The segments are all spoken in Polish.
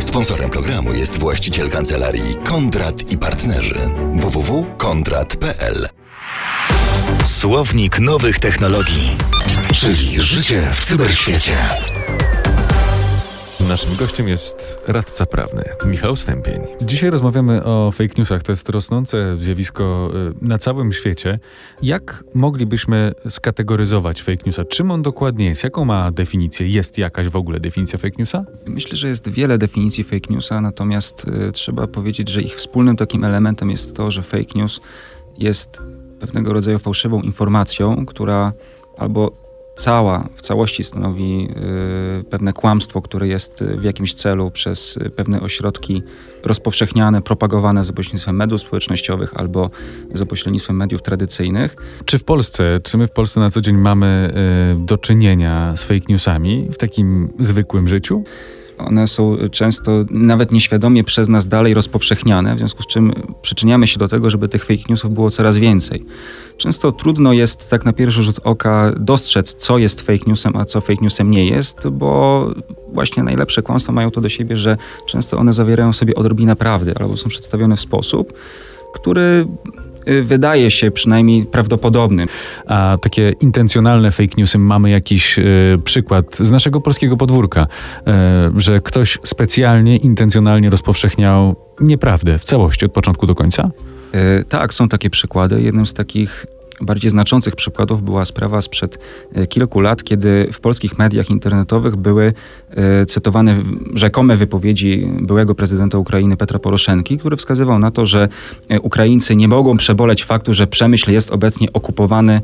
Sponsorem programu jest właściciel kancelarii Kondrat i Partnerzy www.kondrat.pl Słownik nowych technologii, czyli życie w cyberświecie. Naszym gościem jest radca prawny Michał Stępień. Dzisiaj rozmawiamy o fake newsach. To jest rosnące zjawisko y, na całym świecie. Jak moglibyśmy skategoryzować fake newsa? Czym on dokładnie jest? Jaką ma definicję? Jest jakaś w ogóle definicja fake newsa? Myślę, że jest wiele definicji fake newsa, natomiast y, trzeba powiedzieć, że ich wspólnym takim elementem jest to, że fake news jest pewnego rodzaju fałszywą informacją, która albo cała, w całości stanowi y, pewne kłamstwo, które jest w jakimś celu przez pewne ośrodki rozpowszechniane, propagowane za pośrednictwem mediów społecznościowych albo za pośrednictwem mediów tradycyjnych. Czy w Polsce, czy my w Polsce na co dzień mamy y, do czynienia z fake newsami w takim zwykłym życiu? One są często nawet nieświadomie przez nas dalej rozpowszechniane, w związku z czym przyczyniamy się do tego, żeby tych fake newsów było coraz więcej. Często trudno jest tak na pierwszy rzut oka dostrzec, co jest fake newsem, a co fake newsem nie jest, bo właśnie najlepsze kłamstwa mają to do siebie, że często one zawierają sobie odrobinę prawdy albo są przedstawione w sposób, który wydaje się przynajmniej prawdopodobny. A takie intencjonalne fake newsy, mamy jakiś y, przykład z naszego polskiego podwórka, y, że ktoś specjalnie, intencjonalnie rozpowszechniał nieprawdę w całości od początku do końca? tak, są takie przykłady. Jednym z takich bardziej znaczących przykładów była sprawa sprzed e, kilku lat, kiedy w polskich mediach internetowych były e, cytowane rzekome wypowiedzi byłego prezydenta Ukrainy Petra Poroszenki, który wskazywał na to, że e, Ukraińcy nie mogą przeboleć faktu, że Przemyśl jest obecnie okupowany,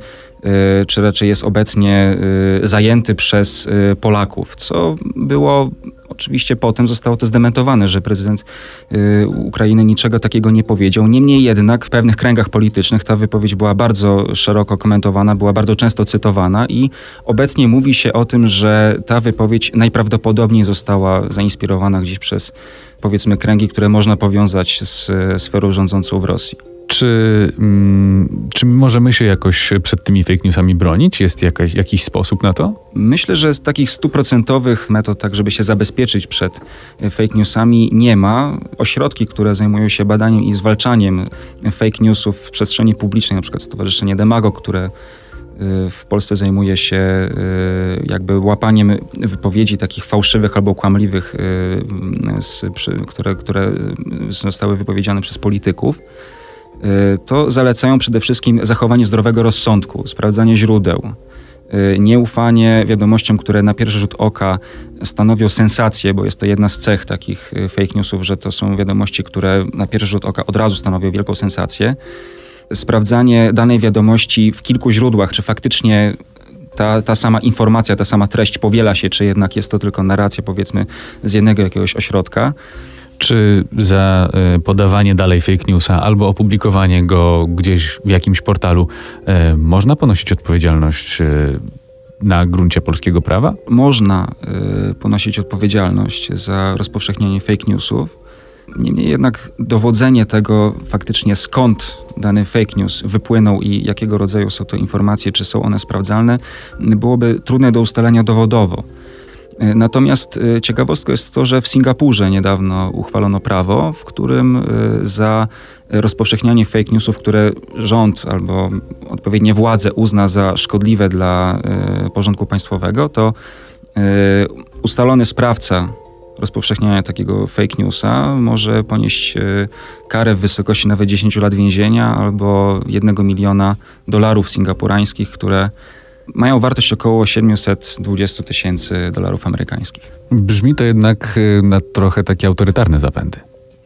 czy raczej jest obecnie zajęty przez Polaków, co było Oczywiście potem zostało to zdementowane, że prezydent y, Ukrainy niczego takiego nie powiedział. Niemniej jednak w pewnych kręgach politycznych ta wypowiedź była bardzo szeroko komentowana, była bardzo często cytowana i obecnie mówi się o tym, że ta wypowiedź najprawdopodobniej została zainspirowana gdzieś przez powiedzmy kręgi, które można powiązać z sferą rządzącą w Rosji. Czy, mm, czy możemy się jakoś przed tymi fake newsami bronić? Jest jakaś, jakiś sposób na to? Myślę, że z takich stuprocentowych metod, tak żeby się zabezpieczyć przed fake newsami, nie ma. Ośrodki, które zajmują się badaniem i zwalczaniem fake newsów w przestrzeni publicznej, przykład Stowarzyszenie Demago, które y, w Polsce zajmuje się y, jakby łapaniem wypowiedzi takich fałszywych albo kłamliwych, które, które zostały wypowiedziane przez polityków. Y, to zalecają przede wszystkim zachowanie zdrowego rozsądku, sprawdzanie źródeł, y, nieufanie wiadomościom, które na pierwszy rzut oka stanowią sensację, bo jest to jedna z cech takich y, fake newsów, że to są wiadomości, które na pierwszy rzut oka od razu stanowią wielką sensację. Sprawdzanie danej wiadomości w kilku źródłach, czy faktycznie ta, ta sama informacja, ta sama treść powiela się, czy jednak jest to tylko narracja, powiedzmy, z jednego jakiegoś ośrodka. Czy za e, podawanie dalej fake newsa albo opublikowanie go gdzieś w jakimś portalu e, można ponosić odpowiedzialność e, na gruncie polskiego prawa? Można ponosić odpowiedzialność za rozpowszechnianie fake newsów. Niemniej jednak dowodzenie tego faktycznie skąd dany fake news wypłynął i jakiego rodzaju są to informacje, czy są one sprawdzalne, byłoby trudne do ustalenia dowodowo. E, natomiast e, ciekawostką jest to, że w Singapurze niedawno uchwalono prawo, w którym e, za rozpowszechnianie fake newsów, które rząd albo odpowiednie władze uzna za szkodliwe dla porządku państwowego, to ustalony sprawca rozpowszechniania takiego fake newsa może ponieść karę w wysokości nawet 10 lat więzienia albo 1 miliona dolarów singapurańskich, które mają wartość około 720 tysięcy dolarów amerykańskich. Brzmi to jednak y, na trochę takie autorytarne zapędy.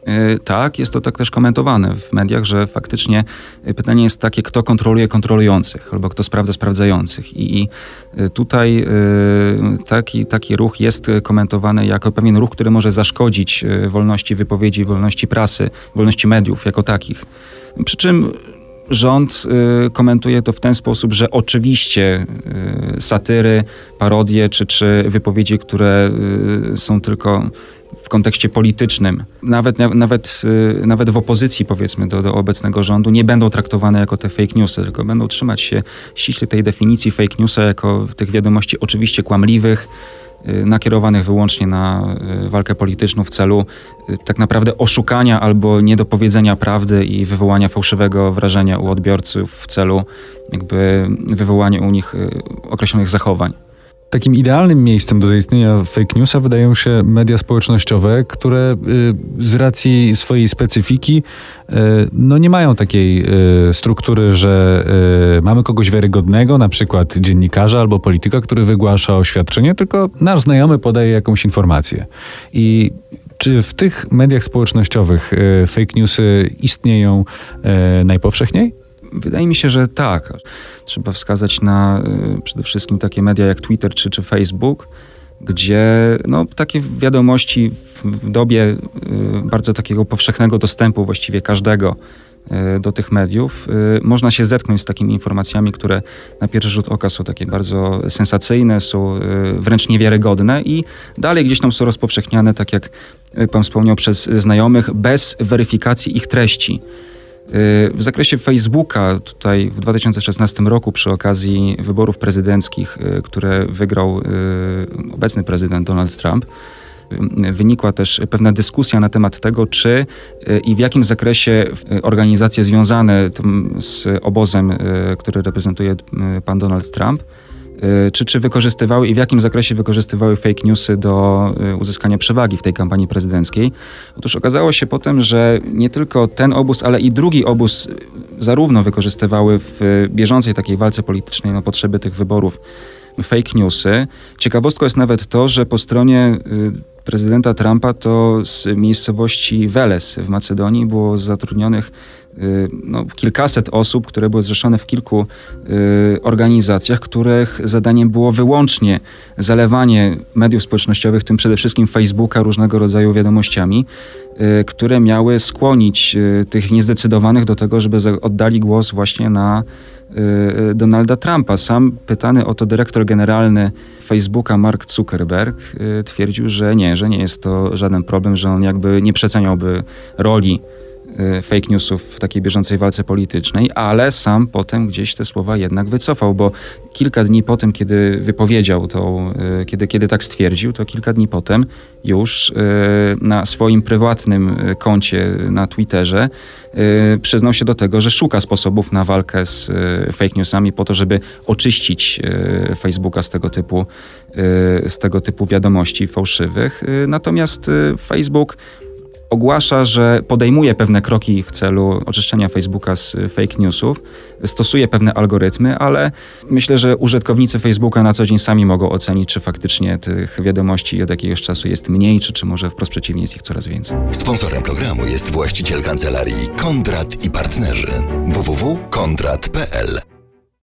Yy, tak, jest to tak też komentowane w mediach, że faktycznie y, pytanie jest takie, kto kontroluje kontrolujących albo kto sprawdza sprawdzających. I, y, tutaj taki, taki ruch jest komentowany jako pewien ruch, który może zaszkodzić wolności wypowiedzi, wolności prasy, wolności mediów jako takich. Przy czym Rząd y, komentuje to w ten sposób, że oczywiście y, satyry, parodie czy, czy wypowiedzi, które y, są tylko w kontekście politycznym, nawet, nawet, nawet w opozycji powiedzmy do, do obecnego rządu, nie będą traktowane jako te fake newsy, tylko będą trzymać się ściśle tej definicji fake newsa jako tych wiadomości oczywiście kłamliwych, nakierowanych wyłącznie na walkę polityczną w celu tak naprawdę oszukania albo niedopowiedzenia prawdy i wywołania fałszywego wrażenia u odbiorców w celu jakby wywołania u nich określonych zachowań. Takim idealnym miejscem do zaistnienia fake newsa wydają się media społecznościowe, które y, z racji swojej specyfiki y, no nie mają takiej y, struktury, że mamy kogoś wiarygodnego, na przykład dziennikarza albo polityka, który wygłasza oświadczenie, tylko nasz znajomy podaje jakąś informację. I czy w tych mediach społecznościowych fake newsy istnieją najpowszechniej? Wydaje mi się, że tak. Trzeba wskazać na y, przede wszystkim takie media jak Twitter czy, czy Facebook, gdzie no, takie wiadomości w, w dobie y, bardzo takiego powszechnego dostępu właściwie każdego y, do tych mediów, można się zetknąć z takimi informacjami, które na pierwszy rzut oka są takie bardzo sensacyjne, są wręcz niewiarygodne i dalej gdzieś tam są rozpowszechniane, tak jak pan wspomniał, przez znajomych, bez weryfikacji ich treści. W zakresie Facebooka, tutaj w 2016 roku, przy okazji wyborów prezydenckich, y, które wygrał y, obecny prezydent Donald Trump, y, wynikła też pewna dyskusja na temat tego, czy i w jakim zakresie organizacje związane z obozem, który reprezentuje pan Donald Trump, Y, czy, czy wykorzystywały i w jakim zakresie wykorzystywały fake newsy do y, uzyskania przewagi w tej kampanii prezydenckiej. Otóż okazało się potem, że nie tylko ten obóz, ale i drugi obóz zarówno wykorzystywały w bieżącej takiej walce politycznej na potrzeby tych wyborów fake newsy. Ciekawostką jest nawet to, że po stronie y, prezydenta Trumpa to z miejscowości Veles w Macedonii było zatrudnionych Y, no, kilkaset osób, które były zrzeszone w kilku y, organizacjach, których zadaniem było wyłącznie zalewanie mediów społecznościowych, tym przede wszystkim Facebooka, różnego rodzaju wiadomościami, y, które miały skłonić y, tych niezdecydowanych do tego, żeby oddali głos właśnie na y, Donalda Trumpa. Sam pytany o to dyrektor generalny Facebooka Mark Zuckerberg y, twierdził, że nie, że nie jest to żaden problem, że on jakby nie przeceniałby roli Y, fake newsów w takiej bieżącej walce politycznej, ale sam potem gdzieś te słowa jednak wycofał, bo kilka dni po tym, kiedy wypowiedział to, y, kiedy, kiedy tak stwierdził, to kilka dni potem już y, na swoim prywatnym koncie na Twitterze przyznał się do tego, że szuka sposobów na walkę z fake newsami po to, żeby oczyścić Facebooka z tego typu, z tego typu wiadomości fałszywych. Natomiast Facebook ogłasza, że podejmuje pewne kroki w celu oczyszczenia Facebooka z fake newsów, stosuje pewne algorytmy, ale myślę, że użytkownicy Facebooka na co dzień sami mogą ocenić, czy faktycznie tych wiadomości od jakiegoś czasu jest mniej, czy, czy może wprost przeciwnie jest ich coraz więcej. Sponsorem programu jest właściciel kancelarii Kondrat i partnerzy www.kondrat.pl